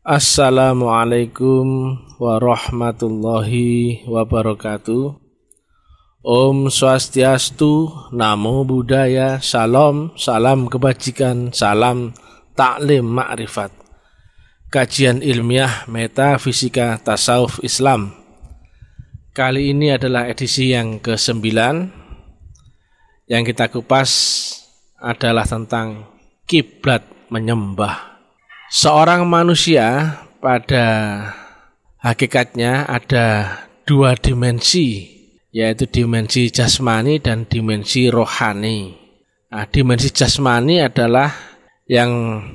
Assalamualaikum warahmatullahi wabarakatuh. Om Swastiastu, Namo Buddhaya, Salam, Salam Kebajikan, Salam Taklim Ma'rifat. Kajian ilmiah Metafisika Tasawuf Islam. Kali ini adalah edisi yang ke-9 yang kita kupas adalah tentang kiblat menyembah. Seorang manusia pada hakikatnya ada dua dimensi yaitu dimensi jasmani dan dimensi rohani. Nah, dimensi jasmani adalah yang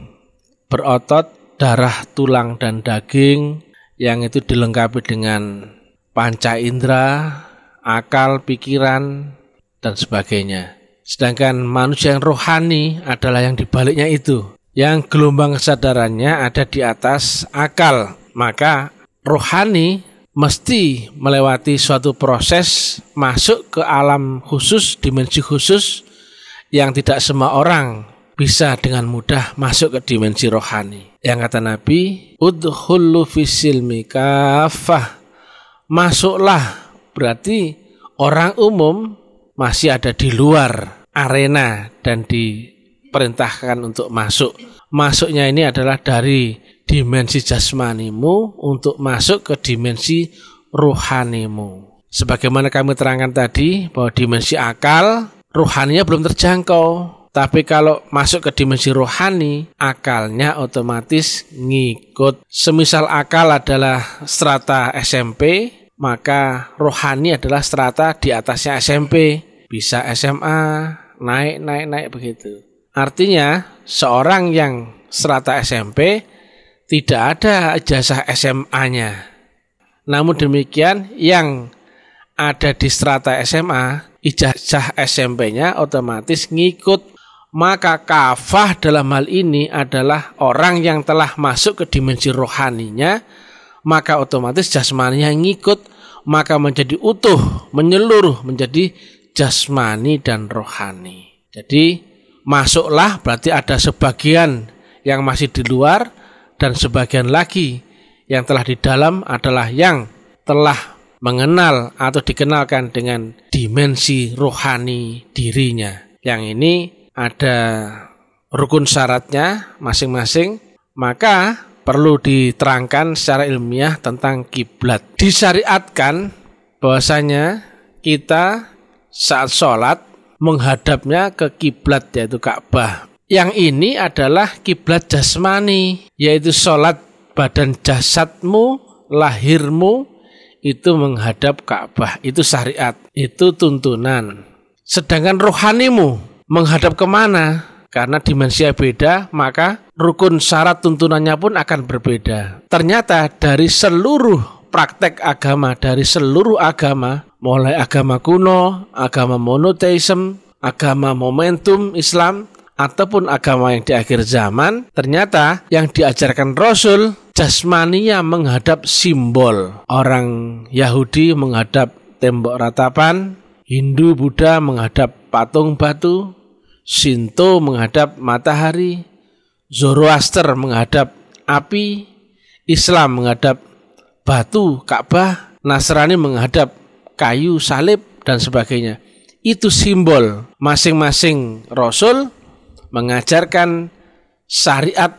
berotot, darah, tulang, dan daging yang itu dilengkapi dengan panca indera, akal, pikiran, dan sebagainya. Sedangkan manusia yang rohani adalah yang dibaliknya itu. Yang gelombang kesadarannya ada di atas akal. Maka rohani mesti melewati suatu proses masuk ke alam khusus, dimensi khusus yang tidak semua orang bisa dengan mudah masuk ke dimensi rohani. Yang kata Nabi, udhullu fisilmi kafah. Masuklah berarti orang umum masih ada di luar arena dan diperintahkan untuk masuk. Masuknya ini adalah dari dimensi jasmanimu untuk masuk ke dimensi rohanimu. Sebagaimana kami terangkan tadi bahwa dimensi akal, rohaninya belum terjangkau. Tapi kalau masuk ke dimensi rohani, akalnya otomatis ngikut. Semisal akal adalah strata SMP, maka rohani adalah strata di atasnya SMP. Bisa SMA, naik, naik, naik begitu. Artinya, seorang yang strata SMP tidak ada ijazah SMA-nya. Namun demikian yang ada di strata SMA, ijazah SMP-nya otomatis ngikut. Maka kafah dalam hal ini adalah orang yang telah masuk ke dimensi rohaninya, maka otomatis jasmaninya ngikut, maka menjadi utuh, menyeluruh menjadi jasmani dan rohani. Jadi masuklah berarti ada sebagian yang masih di luar, dan sebagian lagi yang telah di dalam adalah yang telah mengenal atau dikenalkan dengan dimensi rohani dirinya. Yang ini ada rukun syaratnya masing-masing, maka perlu diterangkan secara ilmiah tentang kiblat. Disyariatkan bahwasanya kita saat sholat menghadapnya ke kiblat yaitu Ka'bah yang ini adalah kiblat jasmani, yaitu sholat badan jasadmu, lahirmu itu menghadap Ka'bah. Itu syariat, itu tuntunan. Sedangkan rohanimu menghadap ke mana? Karena dimensinya beda, maka rukun syarat tuntunannya pun akan berbeda. Ternyata dari seluruh praktek agama, dari seluruh agama, mulai agama kuno, agama monoteisme, agama momentum Islam, ataupun agama yang di akhir zaman, ternyata yang diajarkan Rasul jasmania menghadap simbol. Orang Yahudi menghadap tembok ratapan, Hindu Buddha menghadap patung batu, Sinto menghadap matahari, Zoroaster menghadap api, Islam menghadap batu Ka'bah, Nasrani menghadap kayu salib dan sebagainya. Itu simbol masing-masing rasul mengajarkan syariat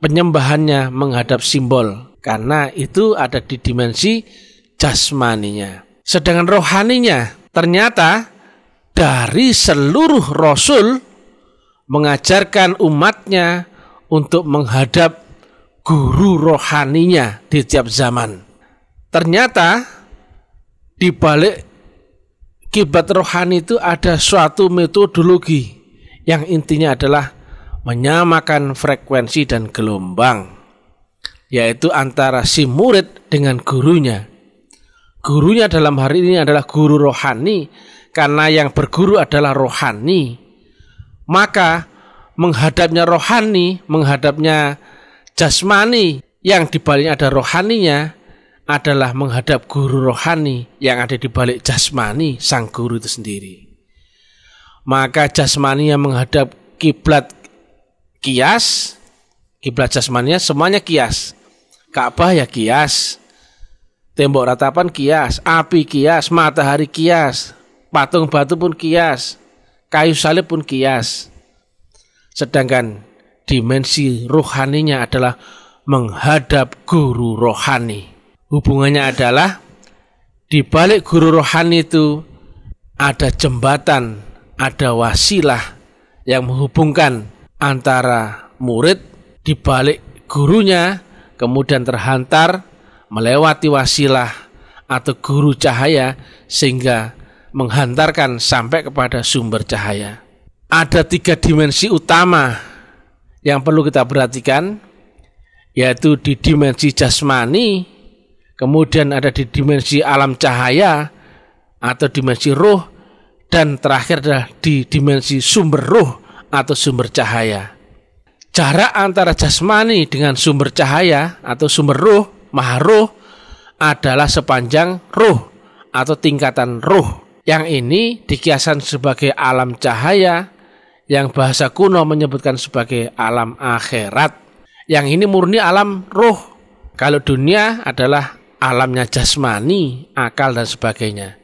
penyembahannya menghadap simbol karena itu ada di dimensi jasmaninya. Sedangkan rohaninya ternyata dari seluruh rasul mengajarkan umatnya untuk menghadap guru rohaninya di tiap zaman. Ternyata di balik kiblat rohani itu ada suatu metodologi yang intinya adalah menyamakan frekuensi dan gelombang, yaitu antara si murid dengan gurunya. Gurunya dalam hari ini adalah guru rohani, karena yang berguru adalah rohani. Maka menghadapnya rohani, menghadapnya jasmani, yang dibaliknya ada rohaninya, adalah menghadap guru rohani yang ada di balik jasmani sang guru itu sendiri maka jasmania menghadap kiblat kias, kiblat jasmania semuanya kias. Ka'bah ya kias. Tembok ratapan kias, api kias, matahari kias, patung batu pun kias, kayu salib pun kias. Sedangkan dimensi rohaninya adalah menghadap guru rohani. Hubungannya adalah di balik guru rohani itu ada jembatan, ada wasilah yang menghubungkan antara murid di balik gurunya kemudian terhantar melewati wasilah atau guru cahaya sehingga menghantarkan sampai kepada sumber cahaya. Ada tiga dimensi utama yang perlu kita perhatikan, yaitu di dimensi jasmani, kemudian ada di dimensi alam cahaya atau dimensi roh, dan terakhir adalah di dimensi sumber roh atau sumber cahaya. Jarak antara jasmani dengan sumber cahaya atau sumber roh, maha roh, adalah sepanjang roh atau tingkatan roh. Yang ini dikiasan sebagai alam cahaya, yang bahasa kuno menyebutkan sebagai alam akhirat. Yang ini murni alam roh. Kalau dunia adalah alamnya jasmani, akal dan sebagainya.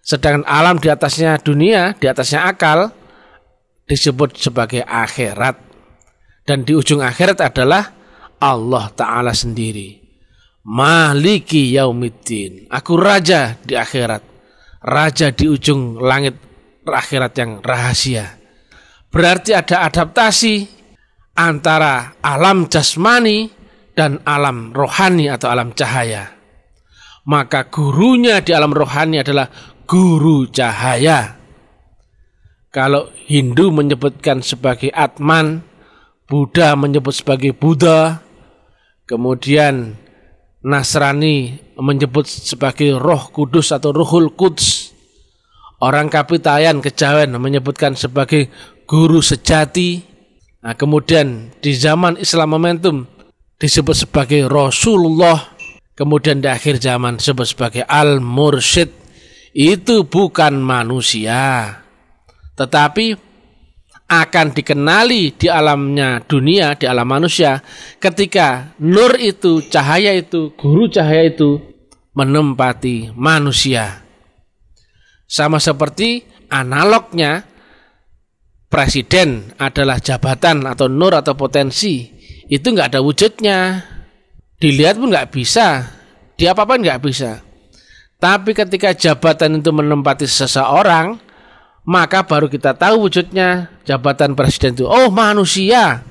Sedangkan alam di atasnya dunia, di atasnya akal disebut sebagai akhirat. Dan di ujung akhirat adalah Allah Ta'ala sendiri. Maliki yaumiddin. Aku raja di akhirat. Raja di ujung langit akhirat yang rahasia. Berarti ada adaptasi antara alam jasmani dan alam rohani atau alam cahaya. Maka gurunya di alam rohani adalah guru cahaya. Kalau Hindu menyebutkan sebagai Atman, Buddha menyebut sebagai Buddha, kemudian Nasrani menyebut sebagai Roh Kudus atau Ruhul Quds. Orang Kapitayan Kejawen menyebutkan sebagai guru sejati. Nah, kemudian di zaman Islam Momentum disebut sebagai Rasulullah. Kemudian di akhir zaman disebut sebagai Al-Mursyid. Itu bukan manusia. Tetapi akan dikenali di alamnya dunia, di alam manusia ketika nur itu, cahaya itu, guru cahaya itu menempati manusia. Sama seperti analognya presiden adalah jabatan atau nur atau potensi itu nggak ada wujudnya dilihat pun nggak bisa diapa-apain nggak bisa tapi ketika jabatan itu menempati seseorang maka baru kita tahu wujudnya jabatan presiden itu. Oh manusia.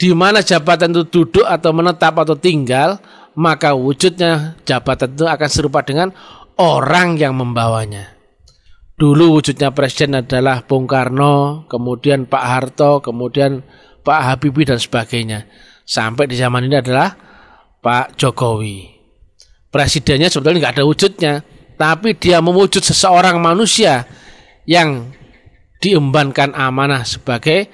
Di mana jabatan itu duduk atau menetap atau tinggal, maka wujudnya jabatan itu akan serupa dengan orang yang membawanya. Dulu wujudnya presiden adalah Bung Karno, kemudian Pak Harto, kemudian Pak Habibie dan sebagainya. Sampai di zaman ini adalah Pak Jokowi. Presidennya sebetulnya nggak ada wujudnya, tapi dia mewujud seseorang manusia yang diembankan amanah sebagai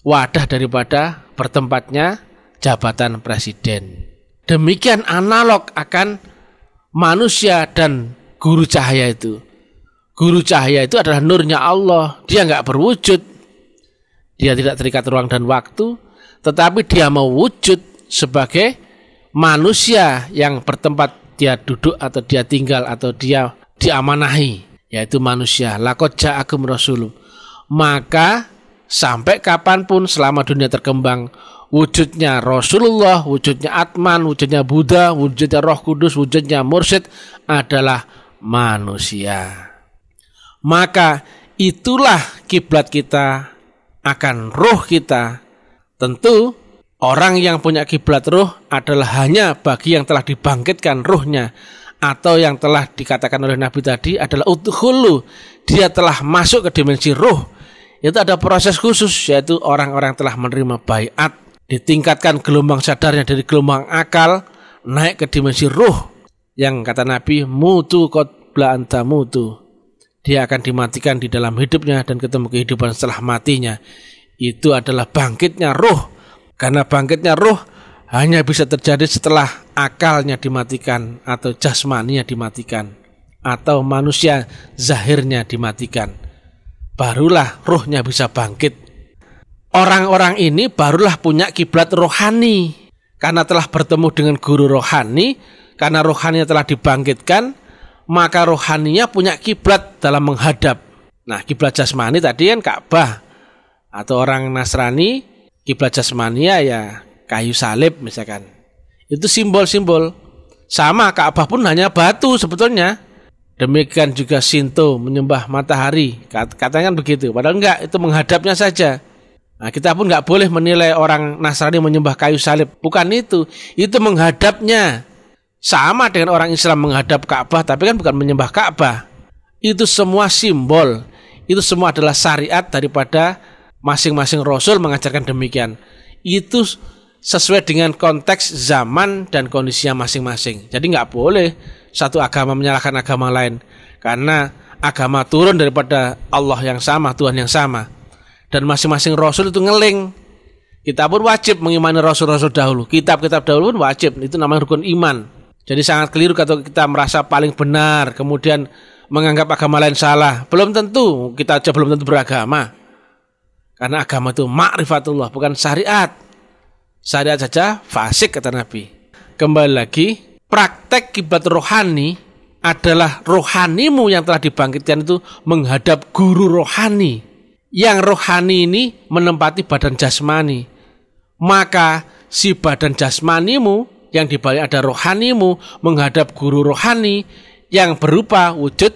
wadah daripada bertempatnya jabatan presiden. Demikian analog akan manusia dan guru cahaya itu. Guru cahaya itu adalah nurnya Allah. Dia nggak berwujud. Dia tidak terikat ruang dan waktu. Tetapi dia mau wujud sebagai manusia yang bertempat dia duduk atau dia tinggal atau dia diamanahi yaitu manusia. Lakot ja'akum rasulum. Maka sampai kapan pun selama dunia terkembang wujudnya Rasulullah, wujudnya Atman, wujudnya Buddha, wujudnya Roh Kudus, wujudnya Mursyid adalah manusia. Maka itulah kiblat kita akan roh kita. Tentu orang yang punya kiblat roh adalah hanya bagi yang telah dibangkitkan rohnya atau yang telah dikatakan oleh Nabi tadi adalah udhulu dia telah masuk ke dimensi roh itu ada proses khusus yaitu orang-orang telah menerima bayat ditingkatkan gelombang sadarnya dari gelombang akal naik ke dimensi roh yang kata Nabi mutu kotbla anta mutu. Dia akan dimatikan di dalam hidupnya dan ketemu kehidupan setelah matinya. Itu adalah bangkitnya roh karena bangkitnya roh hanya bisa terjadi setelah akalnya dimatikan atau jasmaninya dimatikan atau manusia zahirnya dimatikan. Barulah rohnya bisa bangkit. Orang-orang ini barulah punya kiblat rohani. karena telah bertemu dengan guru rohani, karena rohaninya telah dibangkitkan, maka rohaninya punya kiblat dalam menghadap. Nah, kiblat jasmani tadi kan Ka'bah atau orang Nasrani kiblat jasmania ya kayu salib misalkan. Itu simbol-simbol. Sama Ka'bah pun hanya batu sebetulnya. Demikian juga Sinto menyembah matahari. Katanya kan begitu. Padahal enggak, itu menghadapnya saja. Nah, kita pun nggak boleh menilai orang Nasrani menyembah kayu salib. Bukan itu. Itu menghadapnya. Sama dengan orang Islam menghadap Ka'bah, tapi kan bukan menyembah Ka'bah. Itu semua simbol. Itu semua adalah syariat daripada masing-masing Rasul mengajarkan demikian. Itu sesuai dengan konteks zaman dan kondisinya masing-masing. Jadi nggak boleh satu agama menyalahkan agama lain. Karena agama turun daripada Allah yang sama, Tuhan yang sama dan masing-masing rasul itu ngeling. Kita pun wajib mengimani rasul-rasul dahulu. Kitab-kitab dahulu pun wajib. Itu namanya rukun iman. Jadi sangat keliru kalau kita merasa paling benar, kemudian menganggap agama lain salah. Belum tentu kita aja belum tentu beragama. Karena agama itu makrifatullah, bukan syariat. Syariat saja fasik kata Nabi. Kembali lagi, praktek kiblat rohani adalah rohanimu yang telah dibangkitkan itu menghadap guru rohani yang rohani ini menempati badan jasmani. Maka si badan jasmanimu yang dibalik ada rohanimu menghadap guru rohani yang berupa wujud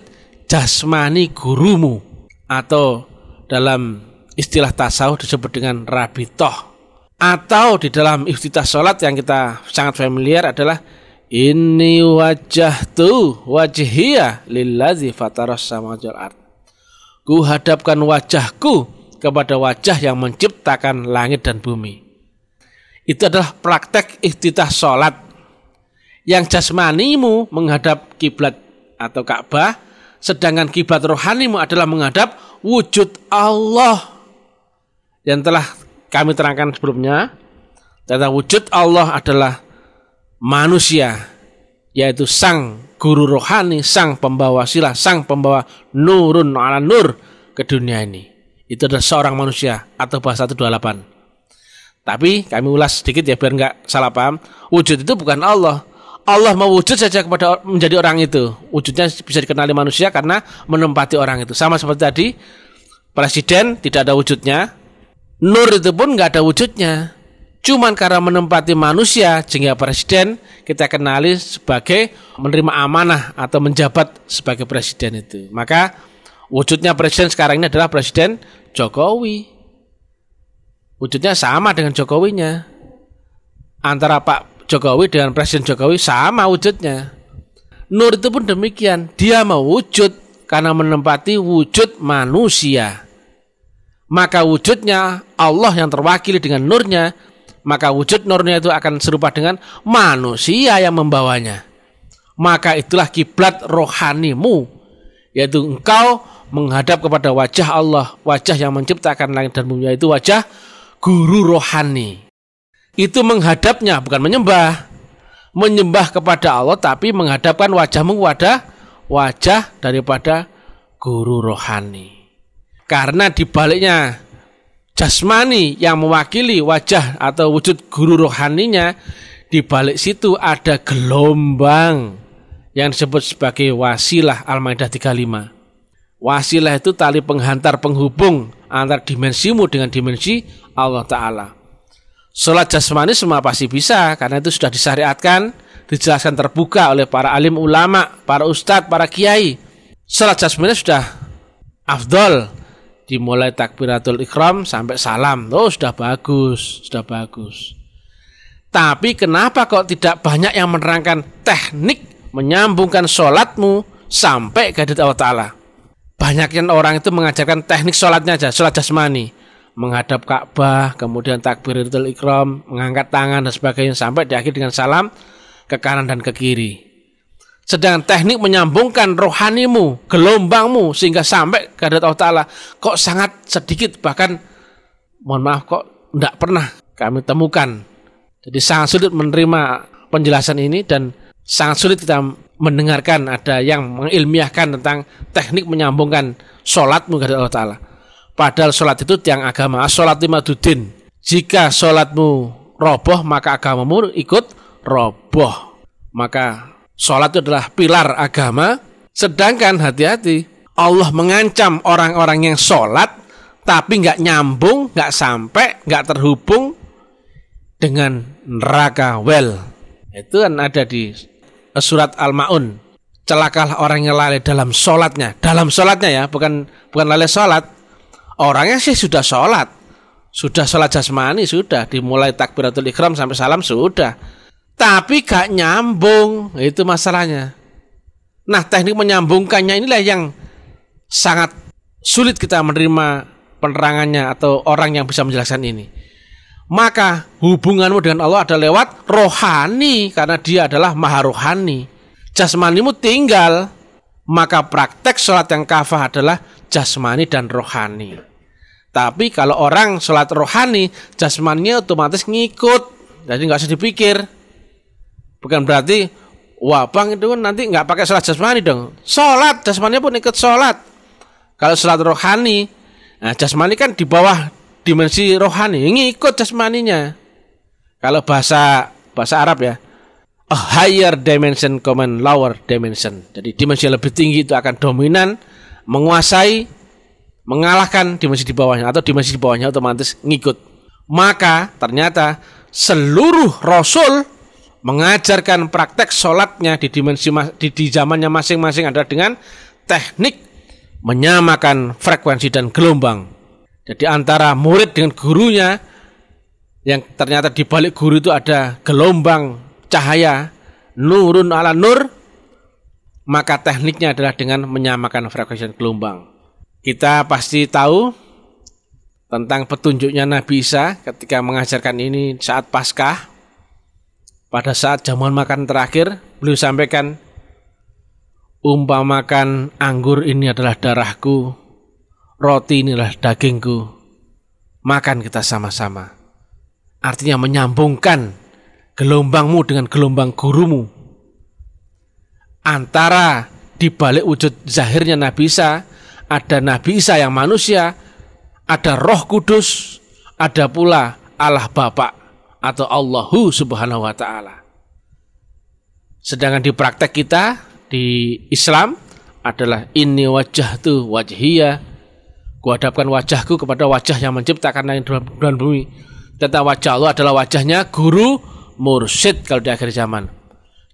jasmani gurumu atau dalam istilah tasawuf disebut dengan rabitoh atau di dalam iftitah sholat yang kita sangat familiar adalah ini wajah tu wajhiyah lillazi fataras sama art Ku hadapkan wajahku kepada wajah yang menciptakan langit dan bumi. Itu adalah praktek iftitah sholat. Yang jasmanimu menghadap kiblat atau Ka'bah, sedangkan kiblat rohanimu adalah menghadap wujud Allah. Yang telah kami terangkan sebelumnya, tentang wujud Allah adalah manusia, yaitu sang guru rohani, sang pembawa sila, sang pembawa nurun ala nur ke dunia ini. Itu adalah seorang manusia atau bahasa 128. Tapi kami ulas sedikit ya biar nggak salah paham. Wujud itu bukan Allah. Allah mau wujud saja kepada menjadi orang itu. Wujudnya bisa dikenali manusia karena menempati orang itu. Sama seperti tadi, presiden tidak ada wujudnya. Nur itu pun nggak ada wujudnya. Cuman karena menempati manusia, sehingga presiden kita kenali sebagai menerima amanah atau menjabat sebagai presiden itu. Maka wujudnya presiden sekarang ini adalah presiden Jokowi. Wujudnya sama dengan Jokowinya. Antara Pak Jokowi dengan Presiden Jokowi sama wujudnya. Nur itu pun demikian. Dia mewujud karena menempati wujud manusia. Maka wujudnya Allah yang terwakili dengan nurnya maka wujud nurnya itu akan serupa dengan manusia yang membawanya. Maka itulah kiblat rohanimu, yaitu engkau menghadap kepada wajah Allah, wajah yang menciptakan langit dan bumi, itu wajah guru rohani. Itu menghadapnya, bukan menyembah. Menyembah kepada Allah, tapi menghadapkan wajahmu kepada wajah daripada guru rohani. Karena dibaliknya jasmani yang mewakili wajah atau wujud guru rohaninya di balik situ ada gelombang yang disebut sebagai wasilah Al-Maidah 35. Wasilah itu tali penghantar penghubung antar dimensimu dengan dimensi Allah Ta'ala. Sholat jasmani semua pasti bisa karena itu sudah disyariatkan, dijelaskan terbuka oleh para alim ulama, para ustadz, para kiai. Sholat jasmani sudah afdol dimulai takbiratul ikram sampai salam. Oh, sudah bagus, sudah bagus. Tapi kenapa kok tidak banyak yang menerangkan teknik menyambungkan sholatmu sampai ke Allah Ta'ala? Banyak yang orang itu mengajarkan teknik sholatnya aja, sholat jasmani. Menghadap Ka'bah, kemudian takbiratul ikram, mengangkat tangan dan sebagainya sampai di akhir dengan salam ke kanan dan ke kiri. Sedang teknik menyambungkan rohanimu, gelombangmu sehingga sampai ke Allah Ta'ala kok sangat sedikit bahkan mohon maaf kok tidak pernah kami temukan. Jadi sangat sulit menerima penjelasan ini dan sangat sulit kita mendengarkan ada yang mengilmiahkan tentang teknik menyambungkan sholatmu kepada Allah Ta'ala. Padahal sholat itu tiang agama, sholat lima dudin. Jika sholatmu roboh maka agamamu ikut roboh. Maka sholat itu adalah pilar agama. Sedangkan hati-hati Allah mengancam orang-orang yang sholat tapi nggak nyambung, nggak sampai, nggak terhubung dengan neraka well. Itu kan ada di surat Al-Maun. Celakalah orang yang lalai dalam sholatnya. Dalam sholatnya ya, bukan bukan lalai sholat. Orangnya sih sudah sholat. Sudah sholat jasmani, sudah. Dimulai takbiratul ikram sampai salam, sudah. Tapi gak nyambung, itu masalahnya. Nah teknik menyambungkannya inilah yang sangat sulit kita menerima penerangannya atau orang yang bisa menjelaskan ini. Maka hubunganmu dengan Allah adalah lewat rohani karena dia adalah maha rohani. Jasmanimu tinggal, maka praktek sholat yang kafah adalah jasmani dan rohani. Tapi kalau orang sholat rohani, jasmaninya otomatis ngikut. Jadi nggak usah dipikir. Bukan berarti, wah bang itu kan nanti nggak pakai sholat jasmani dong. Sholat, jasmaninya pun ikut sholat. Kalau sholat rohani, Nah, jasmani kan di bawah dimensi rohani, ngikut jasmaninya. Kalau bahasa bahasa Arab ya, a higher dimension command lower dimension. Jadi dimensi yang lebih tinggi itu akan dominan, menguasai, mengalahkan dimensi di bawahnya atau dimensi di bawahnya otomatis ngikut. Maka ternyata seluruh rasul mengajarkan praktek sholatnya di dimensi di, di zamannya masing-masing adalah dengan teknik menyamakan frekuensi dan gelombang. Jadi antara murid dengan gurunya yang ternyata di balik guru itu ada gelombang cahaya nurun ala nur maka tekniknya adalah dengan menyamakan frekuensi dan gelombang. Kita pasti tahu tentang petunjuknya Nabi Isa ketika mengajarkan ini saat Paskah. Pada saat jamuan makan terakhir, beliau sampaikan Umpamakan anggur ini adalah darahku, roti inilah dagingku, makan kita sama-sama. Artinya menyambungkan gelombangmu dengan gelombang gurumu. Antara di balik wujud zahirnya Nabi Isa, ada Nabi Isa yang manusia, ada roh kudus, ada pula Allah Bapa atau Allahu subhanahu wa ta'ala. Sedangkan di praktek kita, di Islam adalah ini wajah tu wajhiyah kuhadapkan wajahku kepada wajah yang menciptakan langit dan bumi. Tentang wajah Allah adalah wajahnya guru mursyid kalau di akhir zaman.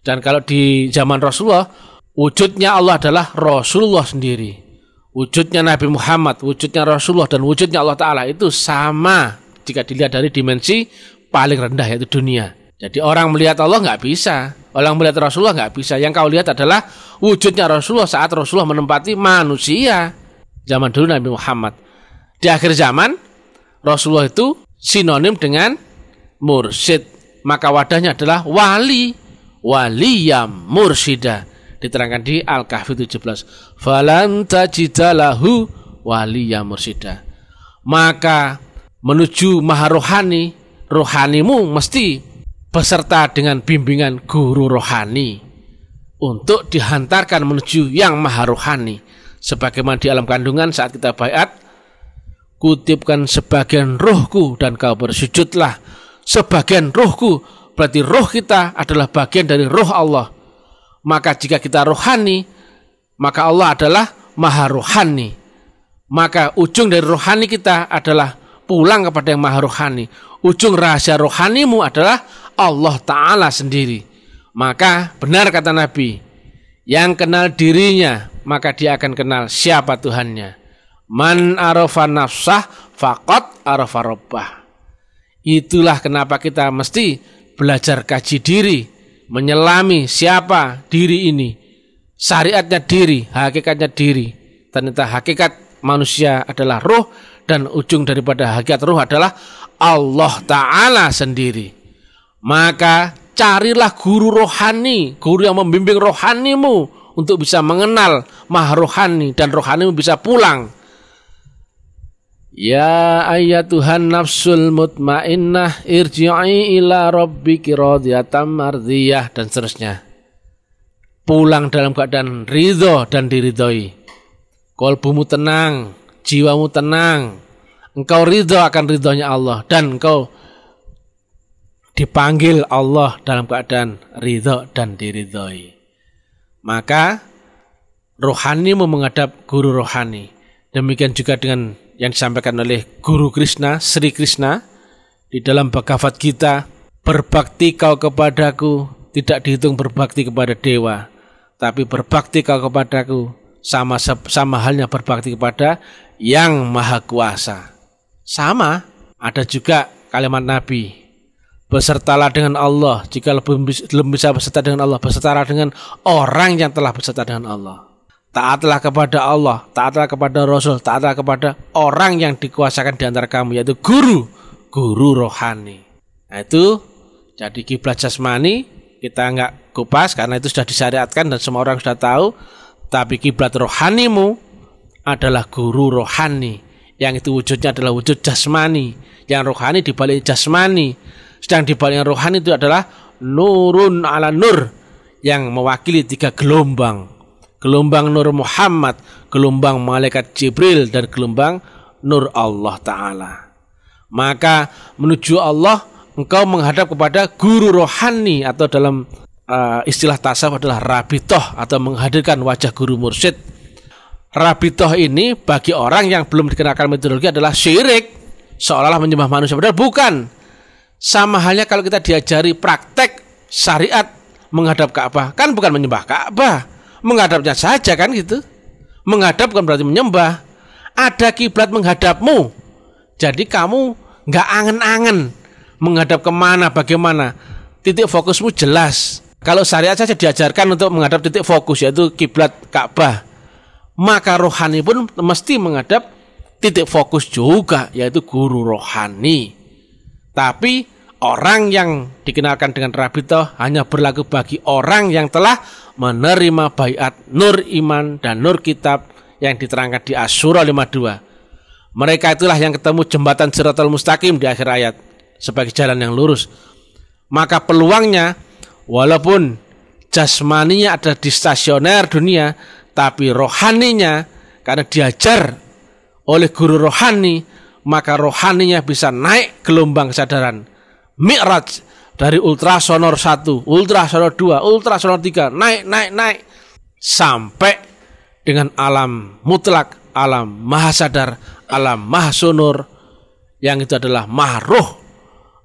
Dan kalau di zaman Rasulullah wujudnya Allah adalah Rasulullah sendiri. Wujudnya Nabi Muhammad wujudnya Rasulullah dan wujudnya Allah Ta'ala itu sama. Jika dilihat dari dimensi paling rendah yaitu dunia jadi orang melihat Allah nggak bisa, orang melihat Rasulullah nggak bisa. Yang kau lihat adalah wujudnya Rasulullah saat Rasulullah menempati manusia. Zaman dulu Nabi Muhammad. Di akhir zaman Rasulullah itu sinonim dengan mursyid. Maka wadahnya adalah wali, wali yang mursida. Diterangkan di Al-Kahfi 17. Falan tajidalahu wali yang mursida. Maka menuju maha rohani, rohanimu mesti beserta dengan bimbingan guru rohani untuk dihantarkan menuju yang maha rohani. Sebagaimana di alam kandungan saat kita bayat kutipkan sebagian rohku dan kau bersujudlah. Sebagian rohku berarti roh kita adalah bagian dari roh Allah. Maka jika kita rohani maka Allah adalah maha rohani. Maka ujung dari rohani kita adalah pulang kepada yang maha rohani ujung rahasia rohanimu adalah Allah Ta'ala sendiri. Maka benar kata Nabi, yang kenal dirinya, maka dia akan kenal siapa Tuhannya. Man arafa nafsah fakot arafa robbah. Itulah kenapa kita mesti belajar kaji diri, menyelami siapa diri ini. Syariatnya diri, hakikatnya diri. Ternyata hakikat manusia adalah roh dan ujung daripada hakikat roh adalah Allah Ta'ala sendiri. Maka carilah guru rohani, guru yang membimbing rohanimu untuk bisa mengenal maha rohani dan rohanimu bisa pulang. Ya ayat Tuhan nafsul mutmainnah irji'i ila rabbiki radiyatan mardiyah dan seterusnya. Pulang dalam keadaan ridho dan diridhoi. Kolbumu tenang, jiwamu tenang. Engkau ridho akan ridhonya Allah dan engkau dipanggil Allah dalam keadaan ridho dan diridhoi. Maka rohani menghadap guru rohani. Demikian juga dengan yang disampaikan oleh Guru Krishna, Sri Krishna di dalam Bhagavad Gita, berbakti kau kepadaku tidak dihitung berbakti kepada dewa, tapi berbakti kau kepadaku sama sama halnya berbakti kepada yang maha kuasa. Sama, ada juga kalimat Nabi, bersertalah dengan Allah jika belum bisa berserta dengan Allah bersertalah dengan orang yang telah berserta dengan Allah taatlah kepada Allah, taatlah kepada Rasul, taatlah kepada orang yang dikuasakan di antara kamu yaitu guru, guru rohani. Nah, itu jadi kiblat jasmani kita nggak kupas karena itu sudah disyariatkan dan semua orang sudah tahu. Tapi kiblat rohanimu adalah guru rohani yang itu wujudnya adalah wujud jasmani, yang rohani dibalik jasmani. Sedang dibalik rohani itu adalah nurun ala nur yang mewakili tiga gelombang gelombang Nur Muhammad, gelombang malaikat Jibril dan gelombang Nur Allah Ta'ala. Maka menuju Allah engkau menghadap kepada guru rohani atau dalam uh, istilah tasawuf adalah rabitoh atau menghadirkan wajah guru mursyid. Rabitoh ini bagi orang yang belum dikenalkan metodologi adalah syirik, seolah-olah menyembah manusia. Padahal bukan. Sama halnya kalau kita diajari praktek syariat menghadap Ka'bah, kan bukan menyembah Ka'bah, menghadapnya saja kan gitu. Menghadap bukan berarti menyembah. Ada kiblat menghadapmu. Jadi kamu nggak angen-angen menghadap ke mana, bagaimana. Titik fokusmu jelas. Kalau syariat saja diajarkan untuk menghadap titik fokus yaitu kiblat Ka'bah. Maka rohani pun mesti menghadap titik fokus juga yaitu guru rohani. Tapi orang yang dikenalkan dengan rabito hanya berlaku bagi orang yang telah menerima bayat nur iman dan nur kitab yang diterangkan di Asyura 52. Mereka itulah yang ketemu jembatan Siratal Mustaqim di akhir ayat sebagai jalan yang lurus. Maka peluangnya walaupun jasmaninya ada di stasioner dunia, tapi rohaninya karena diajar oleh guru rohani, maka rohaninya bisa naik gelombang kesadaran. Mi'raj dari ultrasonor 1, ultrasonor 2, ultrasonor 3, naik, naik, naik. Sampai dengan alam mutlak, alam maha sadar, alam maha sonor, yang itu adalah maha roh.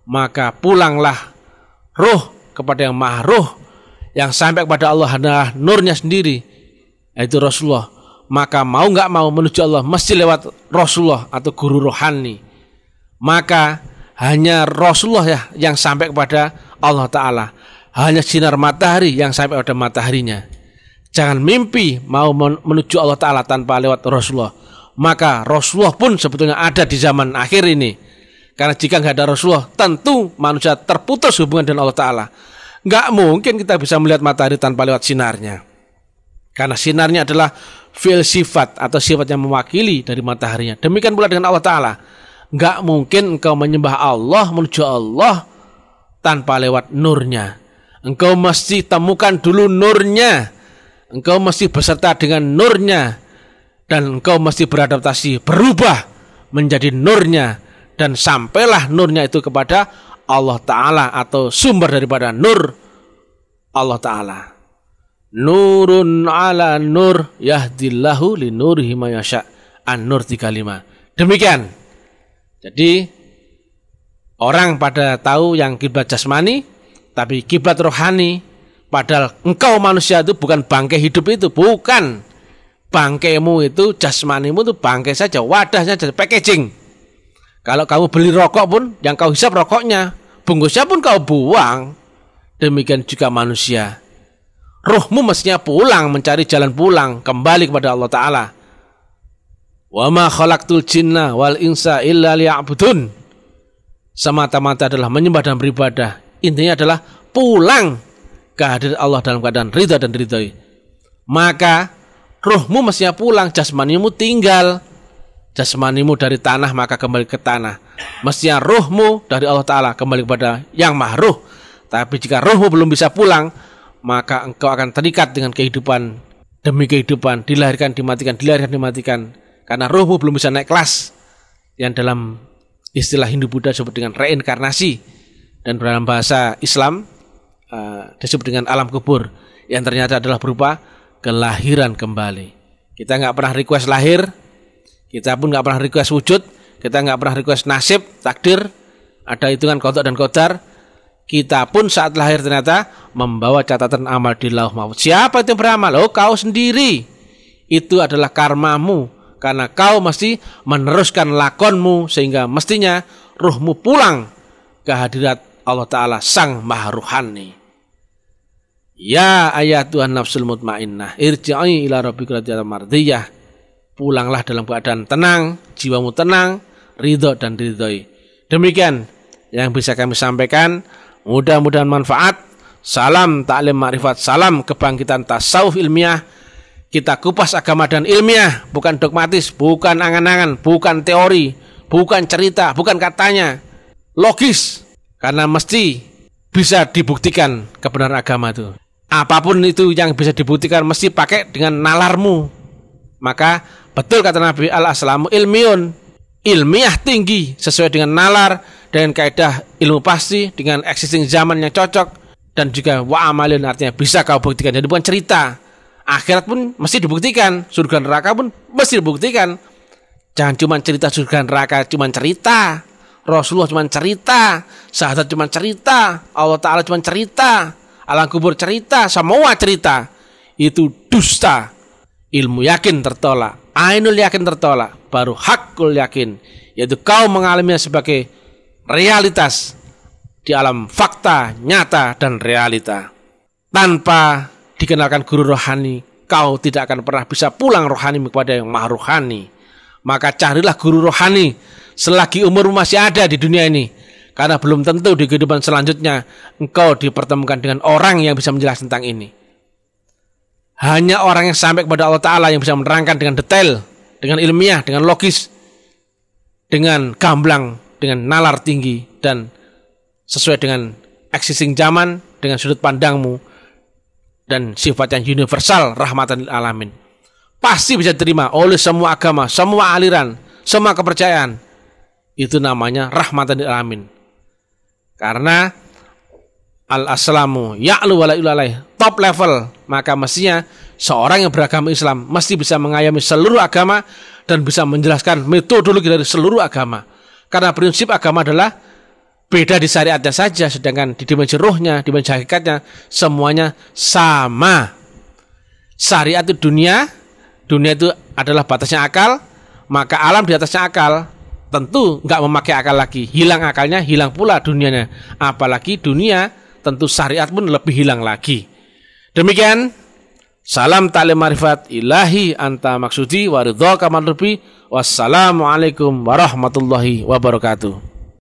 Maka pulanglah roh kepada yang maha roh, yang sampai kepada Allah adalah nurnya sendiri, yaitu Rasulullah. Maka mau nggak mau menuju Allah mesti lewat Rasulullah atau guru rohani. Maka hanya Rasulullah ya yang sampai kepada Allah Ta'ala. Hanya sinar matahari yang sampai pada mataharinya. Jangan mimpi mau menuju Allah Ta'ala tanpa lewat Rasulullah. Maka Rasulullah pun sebetulnya ada di zaman akhir ini. Karena jika nggak ada Rasulullah, tentu manusia terputus hubungan dengan Allah Ta'ala. Nggak mungkin kita bisa melihat matahari tanpa lewat sinarnya. Karena sinarnya adalah fil sifat atau sifat yang mewakili dari mataharinya. Demikian pula dengan Allah Ta'ala nggak mungkin engkau menyembah Allah menuju Allah tanpa lewat nurnya. Engkau mesti temukan dulu nurnya. Engkau mesti beserta dengan nurnya. Dan engkau mesti beradaptasi, berubah menjadi nurnya. Dan sampailah nurnya itu kepada Allah Ta'ala atau sumber daripada nur Allah Ta'ala. Nurun ala nur yahdillahu li nurihi mayasya. An-Nur 35. Demikian jadi orang pada tahu yang kiblat jasmani, tapi kiblat rohani. Padahal engkau manusia itu bukan bangkai hidup itu, bukan. Bangkaimu itu jasmanimu itu bangkai saja, wadahnya saja, packaging. Kalau kamu beli rokok pun, yang kau hisap rokoknya, bungkusnya pun kau buang. Demikian juga manusia. Rohmu mestinya pulang, mencari jalan pulang, kembali kepada Allah Ta'ala Wa ma khalaqtul jinna wal insa illa liya'budun. Semata-mata adalah menyembah dan beribadah. Intinya adalah pulang ke hadirat Allah dalam keadaan ridha dan ridhoi. Maka rohmu mestinya pulang, jasmanimu tinggal. Jasmanimu dari tanah maka kembali ke tanah. Mestinya rohmu dari Allah Ta'ala kembali kepada yang mahruh. Tapi jika rohmu belum bisa pulang, maka engkau akan terikat dengan kehidupan demi kehidupan, dilahirkan, dimatikan, dilahirkan, dimatikan. Karena rohmu belum bisa naik kelas. Yang dalam istilah Hindu Buddha disebut dengan reinkarnasi. Dan dalam bahasa Islam uh, disebut dengan alam kubur. Yang ternyata adalah berupa kelahiran kembali. Kita nggak pernah request lahir, kita pun nggak pernah request wujud, kita nggak pernah request nasib, takdir, ada hitungan kodok dan kodar. Kita pun saat lahir ternyata membawa catatan amal di lauh maut. Siapa itu yang beramal? Oh kau sendiri. Itu adalah karmamu. Karena kau mesti meneruskan lakonmu sehingga mestinya ruhmu pulang ke hadirat Allah Ta'ala Sang Maha Ruhani. Ya ayat Tuhan nafsul mutmainnah irji'i ila rabbika mardiyah. Pulanglah dalam keadaan tenang, jiwamu tenang, ridho dan ridhoi. Demikian yang bisa kami sampaikan. Mudah-mudahan manfaat. Salam taklim ma'rifat, salam kebangkitan tasawuf ilmiah. Kita kupas agama dan ilmiah, bukan dogmatis, bukan angan-angan, bukan teori, bukan cerita, bukan katanya. Logis, karena mesti bisa dibuktikan kebenaran agama itu apa pun itu yang bisa dibuktikan mesti pakai dengan nalarmu. Maka betul kata Nabi al-aslamu ilmiun, ilmiah tinggi sesuai dengan nalar dengan kaidah ilmu pasti dengan existing zaman yang cocok dan juga wa amalin artinya bisa kau buktikan. Jadi bukan cerita. Akhirat pun mesti dibuktikan, surga neraka pun mesti dibuktikan. Jangan cuma cerita surga neraka, cuma cerita. Rasulullah cuma cerita, sahabat cuma cerita, Allah Ta'ala cuma cerita, alam kubur cerita, semua cerita itu dusta. Ilmu yakin tertolak, ainul yakin tertolak, baru hakul yakin, yaitu kau mengalaminya sebagai realitas di alam fakta, nyata, dan realita. Tanpa dikenalkan guru rohani, kau tidak akan pernah bisa pulang rohani kepada yang maha rohani. Maka carilah guru rohani selagi umur masih ada di dunia ini karena belum tentu di kehidupan selanjutnya engkau dipertemukan dengan orang yang bisa menjelaskan tentang ini. Hanya orang yang sampai kepada Allah Ta'ala yang bisa menerangkan dengan detail, dengan ilmiah, dengan logis, dengan gamblang, dengan nalar tinggi, dan sesuai dengan existing zaman, dengan sudut pandangmu, dan sifat yang universal, rahmatan alamin. Pasti bisa diterima oleh semua agama, semua aliran, semua kepercayaan. Itu namanya rahmatan alamin. Karena ya'lu wala ilaih top level maka mestinya seorang yang beragama Islam mesti bisa mengayomi seluruh agama dan bisa menjelaskan metodologi dari seluruh agama karena prinsip agama adalah beda di syariatnya saja sedangkan di dimensi rohnya dimensi hakikatnya semuanya sama syariat itu dunia dunia itu adalah batasnya akal maka alam di atasnya akal tentu nggak memakai akal lagi. Hilang akalnya, hilang pula dunianya. Apalagi dunia, tentu syariat pun lebih hilang lagi. Demikian, salam ta'lim marifat ilahi anta maksudi waridho kaman Wassalamualaikum warahmatullahi wabarakatuh.